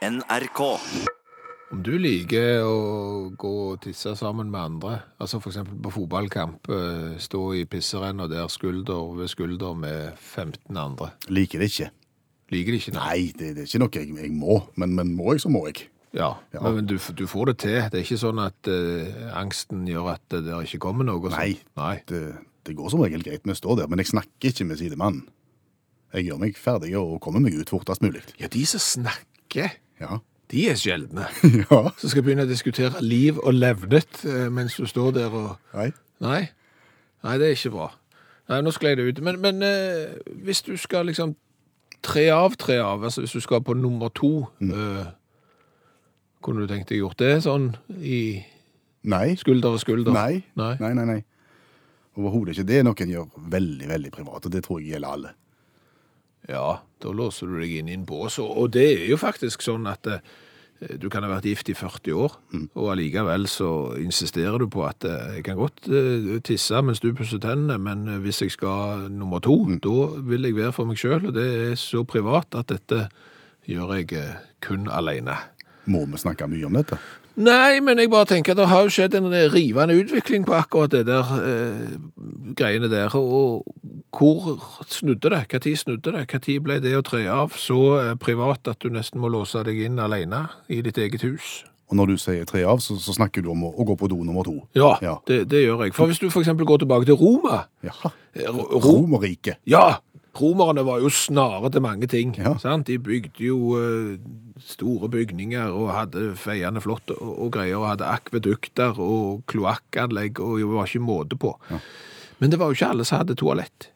NRK. Om du liker å gå og tisse sammen med andre, altså eksempel på fotballkamp, eh, stå i pisserenna der skulder ved skulder med 15 andre. Liker det ikke. Liker det ikke? Nei, det, det er ikke noe jeg, jeg må, men, men må jeg, så må jeg. Ja, Ja. men, men du, du får det til. Det er ikke sånn at eh, angsten gjør at det der ikke kommer noe. Nei. Nei. Det, det går som regel greit med å stå der, men jeg snakker ikke med sidemannen. Jeg gjør meg ferdig og kommer meg ut fortest mulig. Ja, de som snakker, Ja. de er sjeldne. ja. Så skal jeg begynne å diskutere liv og levnet eh, mens du står der og Nei. Nei. Nei, det er ikke bra. Nei, nå sklei det ut. Men, men eh, hvis du skal liksom tre av, tre av, altså hvis du skal på nummer to, eh, kunne du tenkt deg gjort det sånn i Nei. skulder og skulder? Nei. Nei. Nei, nei, nei. Overhodet ikke. Det er noe en gjør veldig, veldig privat, og det tror jeg gjelder alle. Ja, da låser du deg inn i en bås. Og, det er jo faktisk sånn at eh, du kan ha vært gift i 40 år, og allikevel så insisterer du på at eh, jeg kan godt eh, tisse mens du pusser tennene, men hvis jeg skal nummer to, da vil jeg være for meg sjøl, og det er så privat at dette gjør jeg kun alene. Må vi snakke mye om dette? Nei, men jeg bare tenker at det har jo skjedd en rivende utvikling på akkurat det der eh, greiene der. Og hvor snudde det? Når snudde det? Når ble det å tre av så eh, privat at du nesten må låse deg inn alene i ditt eget hus? Og når du sier tre av, så, så snakker du om å, å gå på do nummer to. Ja, Ja. Det, det gjør jeg. For hvis du eksempel går tilbake til Roma ja. eh, Ro- Romerriket. Ja, romerne var jo snare til mange ting. Ja. Sant? De bygde jo eh, store bygninger og hadde feiende flott og, og greier, og hadde akvedukter og kloakkanlegg, og det var ikke måte på. Men det var jo ikke alle som hadde toalett.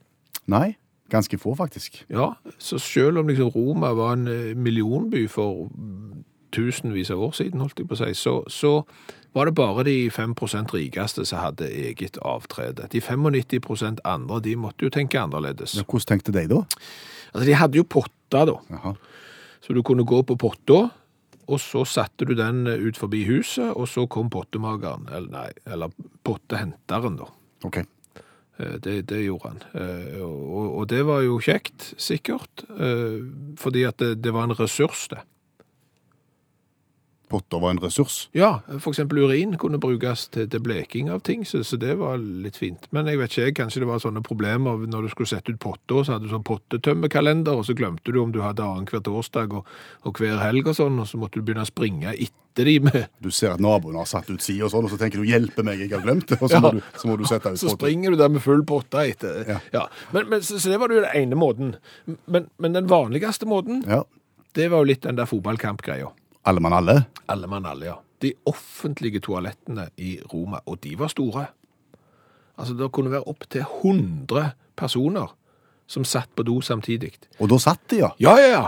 Nei, ganske få faktisk. Ja, så selv om liksom Roma var en eh, millionby for mm, tusenvis av år siden, holdt jeg på å si, så, så var det bare de 5% rikeste som hadde eget avtrede. De 95% andre, de måtte jo tenke annerledes. Ja, hvordan tenkte de da? Altså, de hadde jo potter da, Aha. så du kunne gå på potta, og så satte du den eh, ut forbi huset, og så kom pottemageren, eller nei, eller pottehenteren da. Ok. Eh, Det, det gjorde han. Eh, Og, og det var jo kjekt, sikkert, fordi at det, det var en ressurs det. Potter var en ressurs. Ja, eksempel urin kunne brukes til, til bleking av ting, så, så det var litt fint. Men jeg vet ikke, jeg, kanskje det var sånne problemer når du skulle sette ut potter, så hadde du sånn pottetømmekalender, og så glemte du om du hadde annenhver torsdag og, og hver helg og sånn, og så måtte du begynne å springe etter de med, Du ser at naboen har satt ut side og sånn, og så tenker du 'hjelpe meg, jeg har glemt det', og så, Ja. må, du, så må du sette ut potter. så springer du der med full potte etter. Ja. Men, men, så, så det var jo den ene måten. Men, men den vanligste måten, Ja. det var jo litt den der fotballkampgreia. Alle mann alle. Alle mann alle, ja. De offentlige toalettene i Roma, og de var store. Altså, det kunne være opp til 100 personer som satt på do samtidig. Og da satt de, ja. Ja, ja, ja.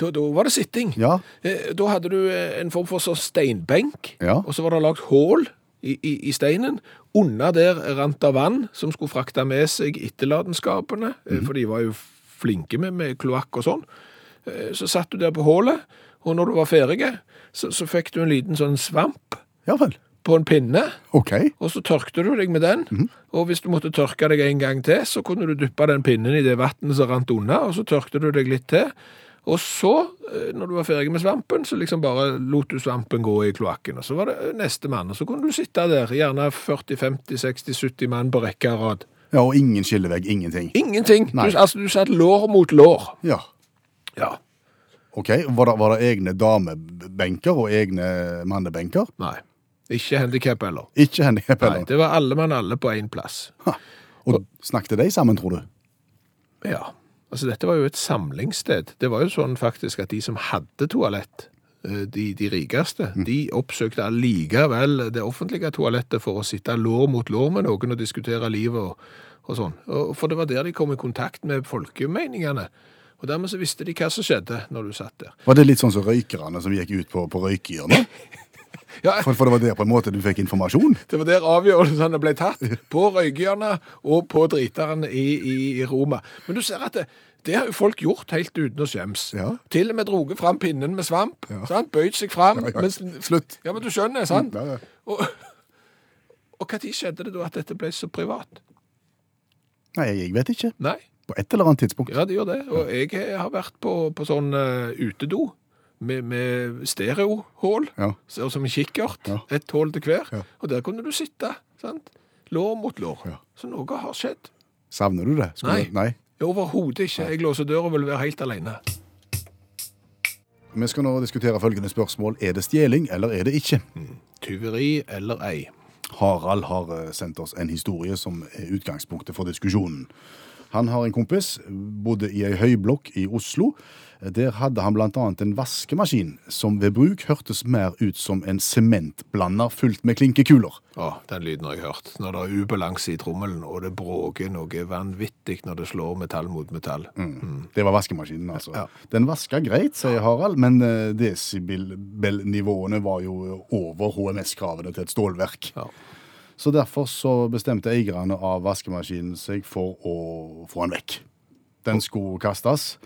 Da, da var det sitting. Ja. Eh, Da hadde du eh, en form for sånn steinbenk, Ja. og så var det lagt hål i, i, i steinen. Under der rant det vann som skulle frakte med seg etterlatenskapene, mm. for de var jo flinke med, med kloakk og sånn. Så satt du der på hålet, og når du var ferdig, så, så fikk du en liten sånn svamp Ja på en pinne, Okay. og så tørkte du deg med den. Og hvis du måtte tørke deg en gang til, så kunne du dyppe den pinnen i det vannet som rant unna, og så tørkte du deg litt til. Og så, eh, når du var ferdig med svampen, så liksom bare lot du svampen gå i kloakken. Og så var det neste mann, og så kunne du sitte der, gjerne 40, 50, 60, 70 mann på rekke og rad. Ja, og ingen skillevegg, ingenting. Ingenting. Du, altså, du satt lår mot lår. Ja. Ja. Ok, var det, var det egne damebenker og egne mannebenker? Nei. Ikke handikap heller. Ikke handikap Nei, heller. det var alle mann alle på én plass. Og snakket de sammen, tror du? Ja, altså dette var jo et samlingssted. Det var jo sånn faktisk at de som hadde toalett, eh, de, de rikeste, de oppsøkte allikevel det offentlige toalettet for å sitte lår mot lår med noen og diskutere livet og, og sånn. Og, for det var der de kom i kontakt med folkemeningene. Og dermed så visste de hva som skjedde når du satt der. Var det litt sånn som røykerne som gikk ut på, på røykehjørnet? Ja, For, for det var der på en måte du fikk informasjon? Det var der avgjørelsene ble tatt. På røykehjørnet og på driteren i, i, i Roma. Men du ser at det, det har jo folk gjort helt uten å skjems. Ja. Til og med droget fram pinnen med svamp. Sant? Bøyd seg fram. Ja, ja. mens- Slutt. Ja, men du skjønner, sant? Ja, ja. Og, og tid skjedde det da at dette ble så privat? Nei, jeg vet ikke. Nei, På et eller annet tidspunkt. ja det gjør det. Og jeg har vært på, på sånn uh, utedo med, med stereohull, Ja. som en kikkert, Ja. ett hull til hver, Ja. og der kunne du sitte, sant? Lår mot lår. Ja. Så noe har skjedd. Savner du det? Skulle- Nei. Nei. Overhodet ikke. Jeg låser døra og vil være helt alene. Vi skal nå diskutere følgende spørsmål. Er det stjeling, eller er det ikke? Tyveri eller ei. Harald har eh, sendt oss en historie som er utgangspunktet for diskusjonen. Han har en kompis, bodde i ei høyblokk i Oslo. Der hadde han annet en vaskemaskin som ved bruk hørtes mer ut som en sementblander fullt med klinkekuler. Å, den lyden har jeg hørt. Når det er ubalanse i trommelen, og det bråker noe vanvittig når det slår metall mot metall. Det var vaskemaskinen, altså. Ja. Den vaska greit, sier Harald, men eh, desibel-nivåene var jo over HMS-kravene til et stålverk. Ja. Så derfor så bestemte eierne av vaskemaskinen seg for å få den vekk. Den skulle kastes,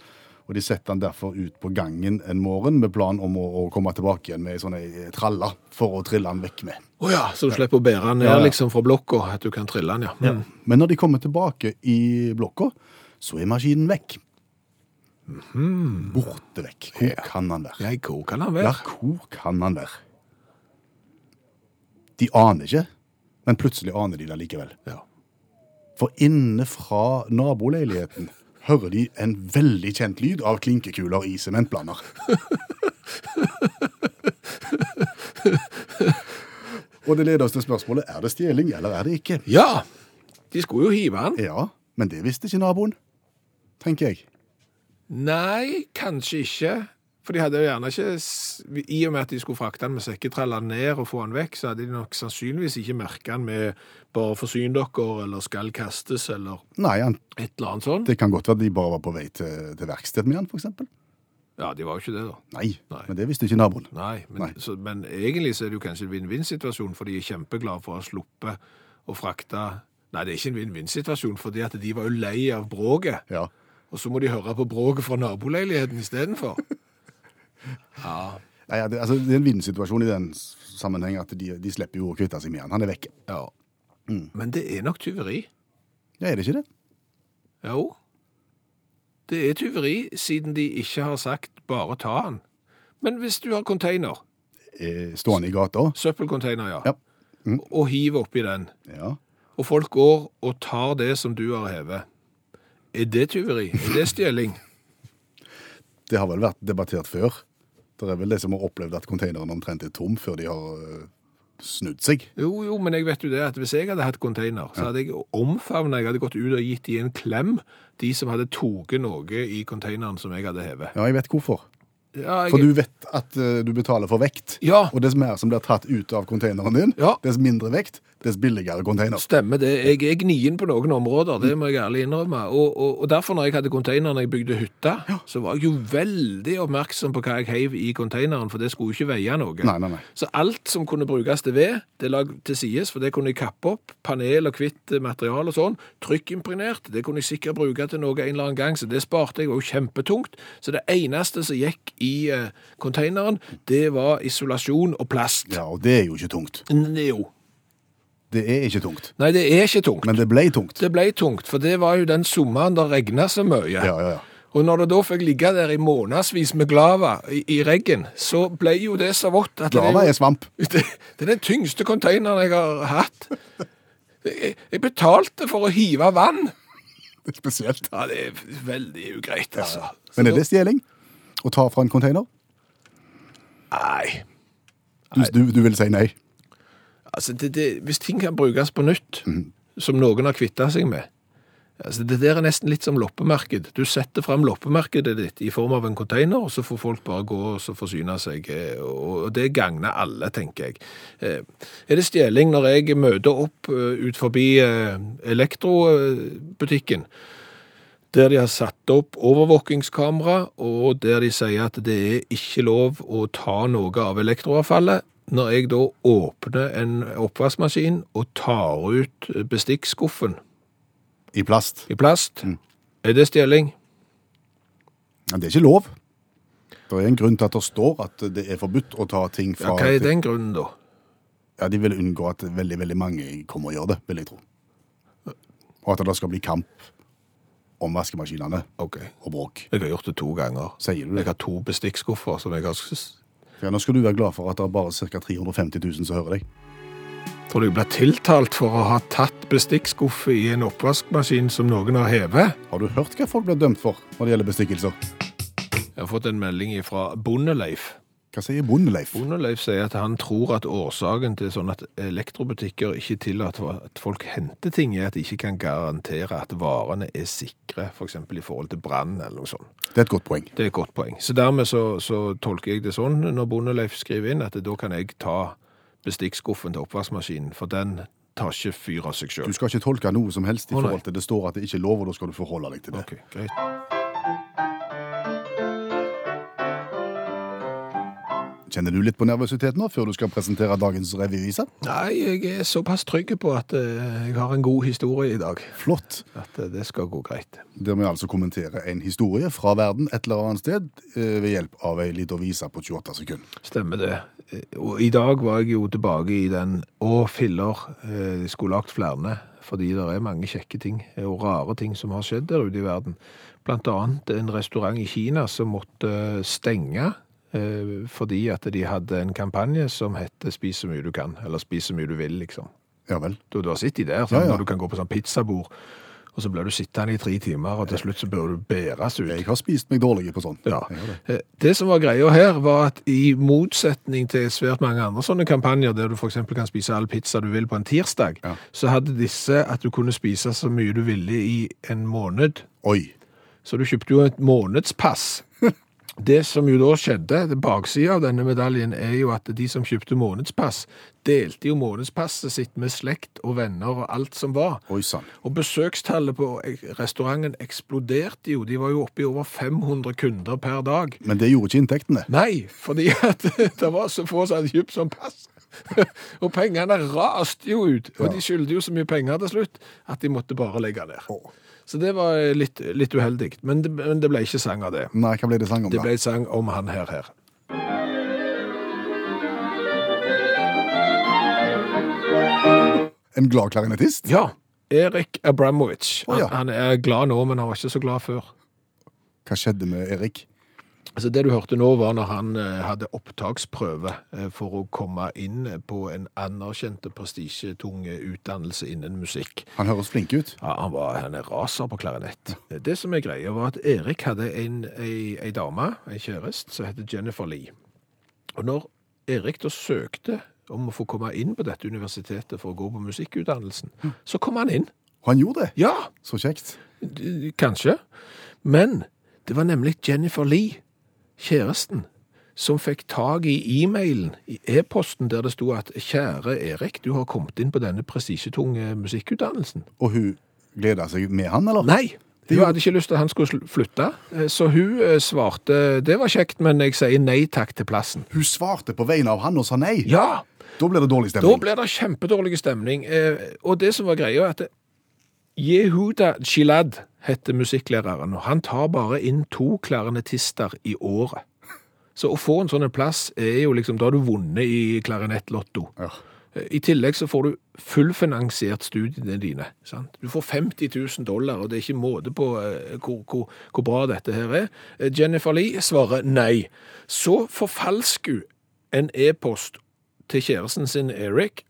og de setter den derfor ut på gangen en morgen med plan om å, å komme tilbake igjen med ei sånn tralle for å trille den vekk med. Å ja, så du slipper å bære den ned Ja, ja. liksom fra blokka, at du kan trille den, ja. Mm. Men når de kommer tilbake i blokka, så er maskinen vekk. Borte vekk. Hvor Ja. kan han være? Ja, hvor kan han være? Ja, hvor kan han være? De aner ikke, men plutselig aner de det likevel. Ja. For inne fra naboleiligheten hører de en veldig kjent lyd av klinkekuler i sementblander. Og det leder oss til spørsmålet er det stjeling eller er det ikke. ja, de skulle jo hive den. Ja, men det visste ikke naboen, tenker jeg. Nei, kanskje ikke. For de hadde jo gjerne ikke, i og med at de skulle frakte den med sekketraller ned og få den vekk, så hadde de nok sannsynligvis ikke merket den med bare forsyn dere, eller skal kastes, eller Nei, han, et eller annet sånt. det kan godt være at de bare var på vei til, til verksted med for eksempel. Ja, de var jo ikke det da. Nei, Nei. men det visste ikke naboen. Nei, men, Nei. Så, men egentlig så er det jo kanskje en vinn-vinn-situasjon, for de er kjempeglade for å ha sluppet å frakte Nei, det er ikke en vinn-vinn-situasjon, fordi at de var jo lei av bråket, Ja. og så må de høre på bråket fra naboleiligheten istedenfor. Ja, Nei, det, altså, det er en vinnersituasjon i den sammenheng at de, de slipper jo å kvitte seg med han. Han er vekke. ja. Men det er nok tyveri. Ja, er det ikke det? Jo. Det er tyveri, siden de ikke har sagt bare ta han'. Men hvis du har container, Eh, Stående i gata? søppelcontainer, ja, Ja. Mm. og hiver oppi den, Ja. og folk går og tar det som du har hevet, er det tyveri? Er det stjeling? Det har vel vært debattert før. Det er vel de som har opplevd at containeren omtrent er tom før de har eh, snudd seg. Jo, jo, men jeg vet jo det at hvis jeg hadde hatt container, så hadde jeg omfavnet, jeg hadde gått ut og gitt de en klem, de som hadde tatt noe i containeren som jeg hadde hevet. Ja, jeg vet hvorfor. Ja, jeg, For du vet at uh, du betaler for vekt. Ja. Og dess mer som blir tatt ut av containeren din, Ja. dess mindre vekt, dess billigere container. Stemmer det. Jeg er gnien på noen områder, det må jeg ærlig innrømme. Og, og, og derfor når jeg hadde container når jeg bygde hytta, så var jeg jo veldig oppmerksom på hva jeg heiv i containeren, for det skulle jo ikke veie noe. Nei, nei, nei. Så alt som kunne brukes til ved, det la til sides, for det kunne jeg kappe opp, panel og kvitt material og sånn, trykkimpregnert, det kunne jeg sikkert bruke til noe en eller annen gang, så det sparte jeg, og kjempetungt. Så det eneste som gikk i eh, containeren, det var isolasjon og plast. Ja, og det er jo ikke tungt. Jo. Det er ikke tungt. Nei, det er ikke tungt. Men det ble tungt. Det ble tungt, for det var jo den sommeren det regna så mye. Ja, ja, ja. Og når det da fikk ligge der i månedsvis med glava i, i reggen, så ble jo det så vått at det, Glava er er svamp. det, det er den tyngste containeren jeg har hatt. Jeg, jeg betalte for å hive vann. Det er spesielt. Ja, det er veldig ugreit, altså. Ja. Men er det stjeling? Å ta fra en container? Nei. Du, du, du vil si nei? Altså, det, det, hvis ting kan brukes på nytt, mm. som noen har kvitta seg med altså, Det der er nesten litt som loppemarked. Du setter fram loppemarkedet ditt i form av en container, og så får folk bare gå og så forsyne seg. eh, Og det gagner alle, tenker jeg. Eh, Er det stjeling når jeg møter opp eh, ut forbi elektrobutikken, der de har satt opp overvåkingskamera, og der de sier at det er ikke lov å ta noe av elektroavfallet. Når jeg da åpner en oppvaskmaskin og tar ut bestikkskuffen I plast? i plast, er det stjeling? Ja, det er ikke lov. Det er en grunn til at det står at det er forbudt å ta ting Ja, fra hva er den grunnen da? Ja, De vil unngå at veldig veldig mange kommer og gjør det, vil jeg tro. Og at det skal bli kamp om vaskemaskinene okay. og bråk. Jeg har gjort det to ganger. Sier du det? Jeg har to bestikkskuffer som jeg har Ja, nå skal du være glad for at det er bare ca. 350 000 som hører deg. Tror du jeg blir tiltalt for å ha tatt bestikkskuffe i en oppvaskmaskin som noen har hevet? Har du hørt hva folk blir dømt for når det gjelder bestikkelser? Jeg har fått en melding fra Bondeleif. Hva sier Bondeleif? Bondeleif sier at han tror at årsaken til sånn at elektrobutikker ikke tillater at folk henter ting, er at de ikke kan garantere at varene er sikre, f.eks. i forhold til brann eller noe sånt. Det er et godt poeng. Det er et godt poeng. Så dermed så, så tolker jeg det sånn når Bondeleif skriver inn, at da kan jeg ta bestikkskuffen til oppvaskmaskinen, for den tar ikke fyr av seg Du skal ikke tolke noe som helst i forhold til det står at det ikke er lov, og da skal du forholde deg til det. Ok, greit. Kjenner du litt på nervøsitet nå, før du skal presentere dagens revyvise? Nei, jeg er såpass trygg på at eh, jeg har en god historie i dag, Flott. at eh, det skal gå greit. Der vi altså kommenterer en historie fra verden et eller annet sted eh, ved hjelp av ei lita vise på 28 sekunder. Stemmer det. Eh, Og i dag var jeg jo tilbake i den Å, filler, eh, jeg skulle lagt flere, fordi det er mange kjekke ting eh, og rare ting som har skjedd der ute i verden. Blant annet en restaurant i Kina som måtte eh, stenge fordi at de hadde en kampanje som het Spis så mye du kan, eller Spis så mye du vil, liksom. Ja vel. Du, du har sittet der, sånn, Ja, ja. når du kan gå på sånn pizzabord, og så blir du sittende i tre timer, og til slutt så bør du bæres ut. Jeg har spist meg dårlig på sånt. Ja. Det. Eh, Det som var greia her, var at i motsetning til svært mange andre sånne kampanjer, der du f.eks. kan spise all pizza du vil på en tirsdag, Ja. så hadde disse at du kunne spise så mye du ville i en måned. Oi. Så du kjøpte jo et månedspass. Det som jo da skjedde, det baksida av denne medaljen, er jo at de som kjøpte månedspass, delte jo månedspasset sitt med slekt og venner og alt som var. Oi sant. Og besøkstallet på restauranten eksploderte jo. De var jo oppe i over 500 kunder per dag. Men det gjorde ikke inntektene. Nei, fordi at det var så få som hadde kjøpt sånn pass. og pengene raste jo ut. Og Ja. de skyldte jo så mye penger til slutt at de måtte bare legge ned. Så det var litt, litt uheldig. Men det, men det ble ikke sang av det. Nei, hva ble det sang om Det da? ble sang om han her her. En glad klarinettist? Ja, Erik Abramovic. Å, ja. han, han er glad nå, men han var ikke så glad før. Hva skjedde med Erik? Altså Det du hørte nå var når han eh, hadde opptaksprøve eh, for å komme inn på en anerkjent prestisjetung eh, utdannelse innen musikk. Han høres flink ut. Ja, han, var, han er raser på klarinett. Det som er greia var at Erik hadde en, ei, ei dame, ei kjæreste, som heter Jennifer Lee. Og når Erik da søkte om å få komme inn på dette universitetet for å gå på musikkutdannelsen, så kom han inn. Og han gjorde det. Ja, Så kjekt. kanskje. Men det var nemlig Jennifer Lee, kjæresten, som fikk tag i e-mailen, i e-posten, der det sto at kjære Erik, du har kommet inn på denne prestisjetunge musikkutdannelsen. Og hun gleda seg med han, eller? Nei, hun hadde ikke lyst til at han skulle flytte, eh, så hun eh, svarte, det var kjekt, men jeg sier nei takk til plassen. Hun svarte på vegne av han og sa nei. Ja, Da ble det dårlig stemning? da ble det kjempedårlig stemning, eh, og det som var greia er at Yehuda Gilad heter musikklæreren, og han tar bare inn to klarinettister i året. Så å få en sånn plass er jo liksom, da har du vunnet i klarinettlotto. Ja. I tillegg så får du fullfinansiert studiene dine. Sant? Du får 50 000 dollar, og det er ikke måte på eh, hvor, hvor, hvor bra dette her er. Eh, Jennifer Lee svarer nei. Så forfalsker hun en e-post til kjæresten sin Eric,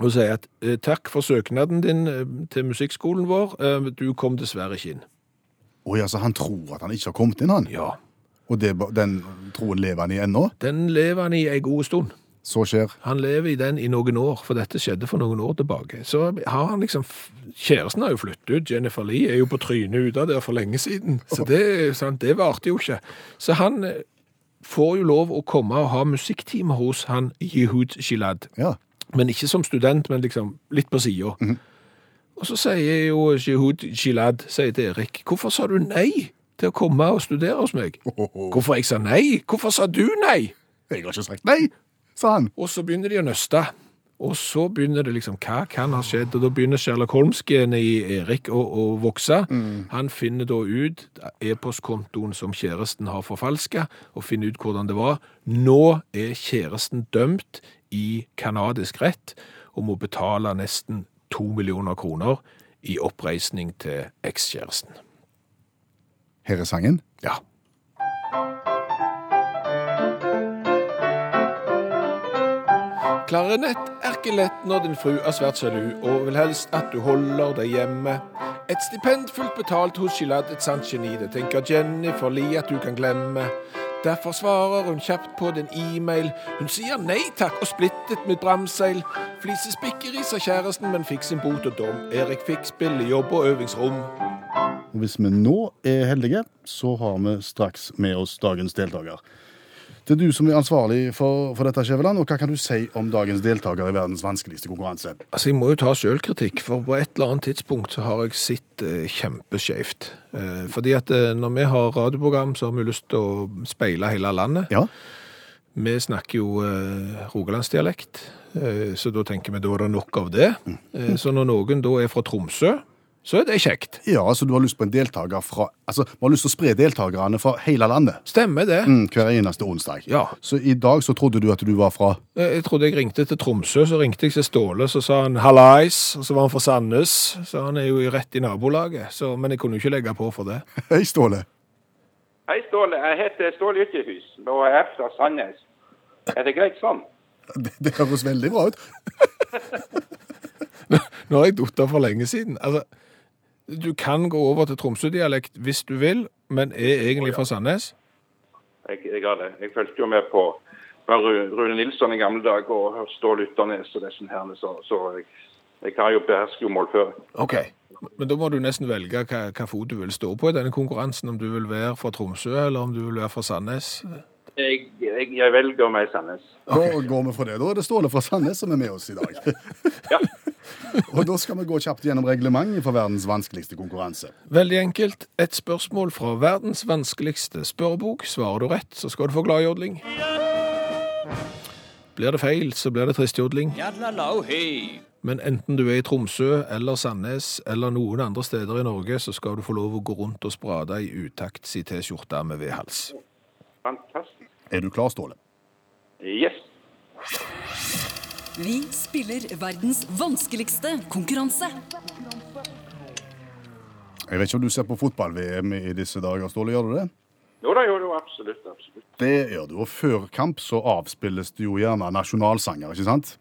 og sier at eh, takk for søknaden din eh, til musikkskolen vår, eh, du kom dessverre ikke inn. Å ja, så han tror at han ikke har kommet inn, han. Ja, Og det, den troen lever han i ennå. den lever han i ei god stund. Så skjer. Han lever i den i noen år, for dette skjedde for noen år tilbake. Så har han liksom Kjæresten har jo flyttet ut. Jennifer Lee er jo på trynet ute der for lenge siden. Så det, sant, det varte jo ikke. Så han får jo lov å komme og ha musikktime hos han Yehud Gilad. Ja. Men ikke som student, men liksom litt på sida. Og så sier jo Yehud Gilad sier til Erik Hvorfor sa du nei til å komme og studere hos meg? Hvorfor jeg sa nei? Hvorfor sa du nei? Jeg har ikke sagt nei, sa han. Og så begynner de å nøste. Og så begynner det liksom, hva kan ha skjedd? Og da begynner Sherlock Holmes-genet i Erik å, å vokse. Han finner da ut e-postkontoen som kjæresten har forfalska, og finner ut hvordan det var. Nå er kjæresten dømt i kanadisk rett og må betale nesten to millioner kroner i oppreisning til ekskjæresten. Her er sangen. Ja. Klarinett er ikke lett når din fru er svært sjalu og vil helst at du holder deg hjemme. Et stipend fullt betalt hos Gilad, et sant geni, det tenker Jennifer Lee at du kan glemme. Derfor svarer hun kjapt på din e-mail. Hun sier nei takk og splittet med bramseil. Flisespikkeri, sa kjæresten, men fikk sin bot og dom. Erik fikk spillejobb og øvingsrom. Og hvis vi nå er heldige, så har vi straks med oss dagens deltaker. Det er du som er ansvarlig for, for dette, Skjæveland, og hva kan du si om dagens deltaker i verdens vanskeligste konkurranse? Altså, Jeg må jo ta sjølkritikk, for på et eller annet tidspunkt så har jeg sett eh, kjempeskjevt. Eh, fordi at eh, når vi har radioprogram, så har vi lyst til å speile hele landet. Ja, Vi snakker jo eh, rogalandsdialekt, eh, så da tenker vi da er det nok av det. Eh, så når noen da er fra Tromsø, så er det kjekt. ja altså du har lyst på en deltaker fra Altså, vi har lyst til å spre deltakerne fra hele landet Stemmer det? mm, hver eneste onsdag. Ja. Så i dag så trodde du at du var fra Eh, Jeg trodde jeg ringte til Tromsø, så ringte jeg til Ståle, så sa han hallais, og så var han fra Sandnes, så han er jo rett i nabolaget, så, men jeg kunne jo ikke legge på for det. Hei, Ståle. Hei, Ståle. Jeg heter Ståle Ytterhus og jeg er fra Sandnes. Er det greit sånn? Det, det høres veldig bra ut. Nå har jeg datt for lenge siden. Altså, du kan gå over til Tromsø-dialekt hvis du vil, men er egentlig fra Sandnes. Jeg, jeg har det. Jeg fulgte jo med på på Rune Nilsson i gamle dager og hørte Ståle Ytternes og disse her, så, så jeg, jeg har jo beherske jo målføring. Ok. Men da må du nesten velge hva, hva fot du vil stå på i denne konkurransen, om du vil være fra Tromsø, eller om du vil være fra Sandnes. Jeg, jeg, jeg velger meg Sandnes. Da går vi for det. Da er det Ståle fra Sandnes som er med oss i dag. Ja. og da skal vi gå kjapt gjennom reglementet for verdens vanskeligste konkurranse. Veldig enkelt. Et spørsmål fra verdens vanskeligste spørrebok. Svarer du rett, så skal du få gladjodling. Blir det feil, så blir det tristjodling. Men enten du er i Tromsø eller Sandnes eller noen andre steder i Norge, så skal du få lov å gå rundt og sprade i utakt si T-skjorte med vedhals. Fantastisk. Er du klar, Ståle? Yes. Vi spiller verdens vanskeligste konkurranse. Jeg vet ikke om du ser på fotball-VM i disse dager, Ståle. Gjør du det? Jo da, jo, jo, absolutt. absolutt. Det gjør du. Og før kamp så avspilles det jo gjerne nasjonalsanger, ikke sant?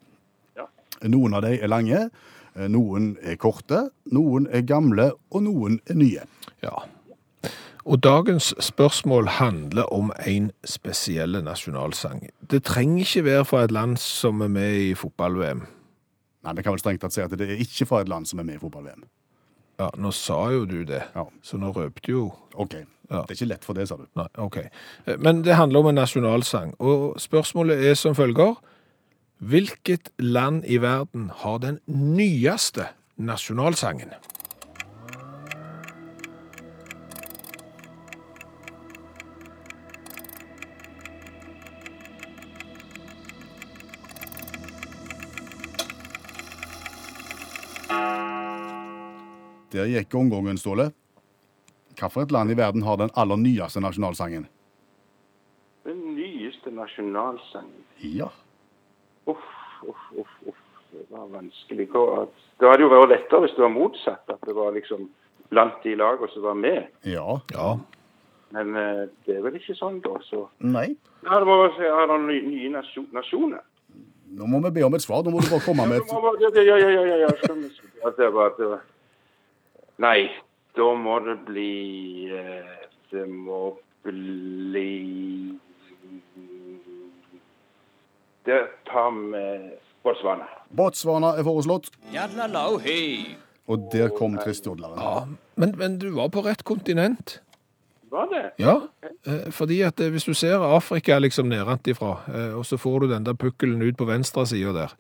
Ja. Noen av de er lange, eh, noen er korte, noen er gamle, og noen er nye. Ja. Og dagens spørsmål handler om en spesiell nasjonalsang. Det trenger ikke være fra et land som er med i fotball-VM. Nei, Vi kan vel strengt tatt si at det er ikke fra et land som er med i fotball-VM. Ja, nå sa jo du det, Ja. så nå røpte jo OK. Ja. Det er ikke lett for det, sa du. Nei, ok. Men det handler om en nasjonalsang, og spørsmålet er som følger. Hvilket land i verden har den nyeste nasjonalsangen? Der gikk omgangen, Ståle. Hvilket land i verden har den aller nyeste nasjonalsangen? Den nyeste nasjonalsangen. Ja. Uff, uff, uff, uff. Det var vanskelig. Det hadde jo vært lettere hvis det var motsatt. At det var liksom blant de lagene som var med. Ja. Ja. Men eh, det er vel ikke sånn, da. Så Nei. ja, det må være si, har det nye, nye nasjoner. Nå må vi be om et svar. Nå må du bare komme med et Ja, ja, ja, ja, ja, Nei, da må det bli eh, Det må bli Det tar vi Botswana. Botswana er foreslått. Og der kom tristjodleren. ja. Men, men du var på rett kontinent. Var det? Ja, eh, fordi at eh, hvis du ser Afrika liksom nedenfra, ifra, og så får du den der pukkelen ut på venstre sida der,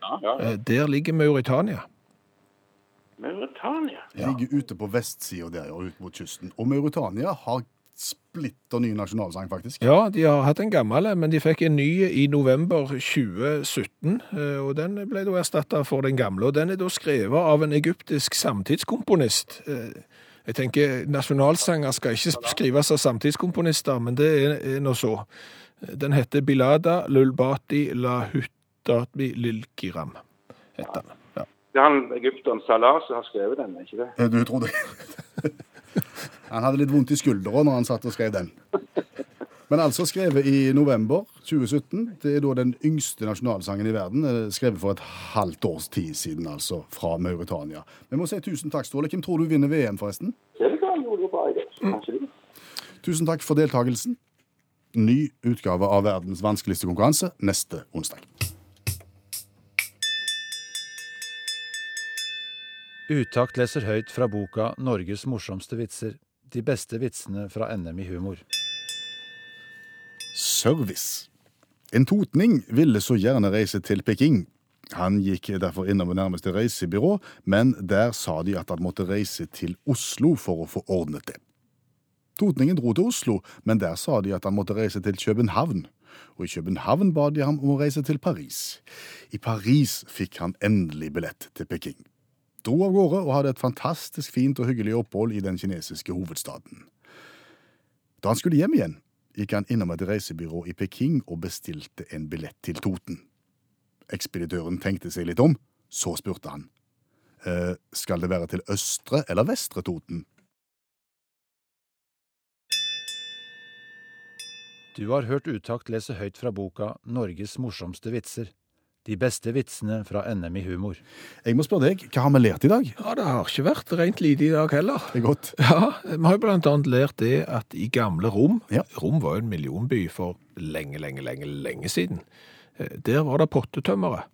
Ja, ja. ja. der ligger Mauritania. Mauritania. Ligger ute på vestsida der, og ut mot kysten. Og Mauritania har splitter ny nasjonalsang, faktisk. Ja, de har hatt en gammel, men de fikk en ny i november 2017, eh, og den ble da erstatta for den gamle. Og den er da skrevet av en egyptisk samtidskomponist. Eh, Jeg tenker, Nasjonalsanger skal ikke skrives av samtidskomponister, men det er, er nå så. Den heter Bilada Lulbati la Huttati Lilkiram. heter den. Det er han egypteren Salah som har skrevet den, er ikke det? Du tror det? Han hadde litt vondt i skuldra når han satt og skrev den. Men altså skrevet i november 2017. Det er da den yngste nasjonalsangen i verden. eh, Skrevet for et halvt års tid siden, altså, fra Mauritania. Vi må si tusen takk, Ståle. Hvem tror du vinner VM, forresten? De. Tusen takk for deltakelsen. Ny utgave av verdens vanskeligste konkurranse neste onsdag. Utakt leser høyt fra boka 'Norges morsomste vitser'. De beste vitsene fra NM i humor. Service. En totning ville så gjerne reise til Peking. Han gikk derfor innom nærmeste reisebyrå, men der sa de at han måtte reise til Oslo for å få ordnet det. Totningen dro til Oslo, men der sa de at han måtte reise til København. Og i København ba de ham om å reise til Paris. I Paris fikk han endelig billett til Peking. Dro av gårde og hadde et fantastisk fint og hyggelig opphold i den kinesiske hovedstaden. Da han skulle hjem igjen, gikk han innom et reisebyrå i Peking og bestilte en billett til Toten. Ekspeditøren tenkte seg litt om, så spurte han. Eh, skal det være til østre eller vestre Toten? Du har hørt Utakt lese høyt fra boka 'Norges morsomste vitser'. De beste vitsene fra NM i humor. Jeg må spørre deg, hva har vi lært i dag? Ja, det har ikke vært rent lite i dag heller. Det er godt. Ja, vi har jo blant annet lært det at i gamle Rom, Ja. Rom var jo en millionby for lenge, lenge, lenge, lenge siden, eh, der var det pottetømmere.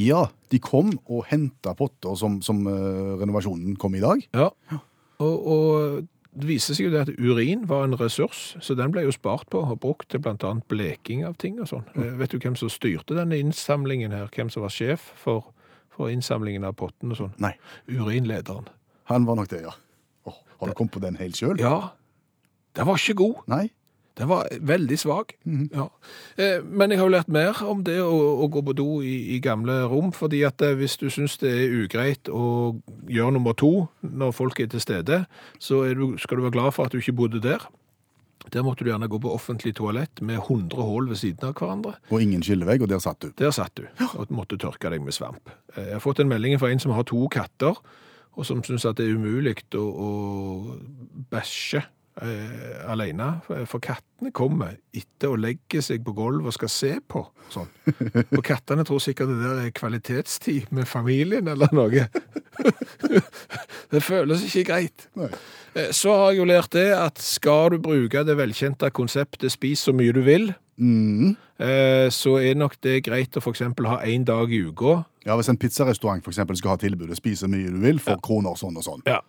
Ja, de kom og henta potter som, som eh, renovasjonen kom i dag. Ja, og, og det viser seg jo det at urin var en ressurs, så den ble jo spart på og brukt til annet bleking av ting og sånn. Mm. Vet du hvem som styrte denne innsamlingen her? Hvem som var sjef for, for innsamlingen av potten og sånn? Nei, Urinlederen. han var nok det, ja. Oh, har du kommet på den helt sjøl? Ja, den var ikke god. Nei? Den var veldig svak. ja. eh, men jeg har jo lært mer om det å, å gå på do i, i gamle rom, fordi at eh, hvis du syns det er ugreit å gjøre nummer to når folk er til stede, så du, skal du være glad for at du ikke bodde der. Der måtte du gjerne gå på offentlig toalett med 100 hull ved siden av hverandre. Og ingen skillevegg, og der satt du. Der satt du og måtte tørke deg med svamp. Eh, Jeg har fått en melding fra en som har to katter, og som syns at det er umulig å, å bæsje eh, alene. For- For kattene kommer etter å legge seg på gulvet og skal se på. Sånn. Og kattene tror sikkert det der er kvalitetstid med familien eller noe. det føles ikke greit. Nei. Eh, Så har jeg jo lært det at skal du bruke det velkjente konseptet 'spis så mye du vil', Mm. eh, så er nok det greit å eksempel ha en dag i uka. Ja, Hvis en pizzarestaurant for eksempel skal ha tilbudet 'spis så mye du vil' for kroner sånn og sånn. Ja.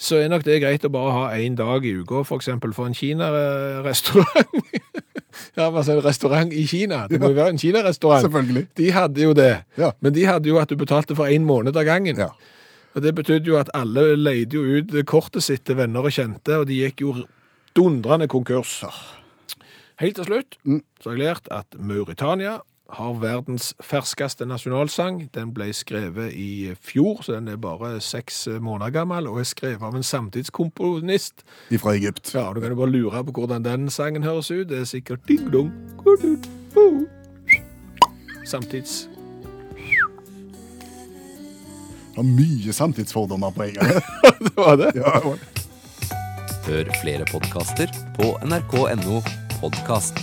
Så er nok det greit å bare ha en dag i uka, for eksempel for en Kina-restaurant. ja, altså en restaurant i Kina. Det må jo være en Kina-restaurant. Selvfølgelig. De hadde jo det. Ja. Men de hadde jo at du betalte for en måned av gangen. Ja. Og det betydde jo at alle leide jo ut kortet sitt til venner og kjente, og de gikk jo dundrende konkurs. Helt til slutt så har jeg lært at Mauritania har verdens ferskeste nasjonalsang. Den ble skrevet i fjor, så den er bare seks måneder gammel, og er skrevet av en samtidskomponist. Fra Egypt. Ja, du kan jo bare lure på hvordan den sangen høres ut. Det er sikkert ding-dong. Samtids... Har mye samtidsfordommer på en gang. Det var det. ja, Hør flere podkaster på nrk.no podkast.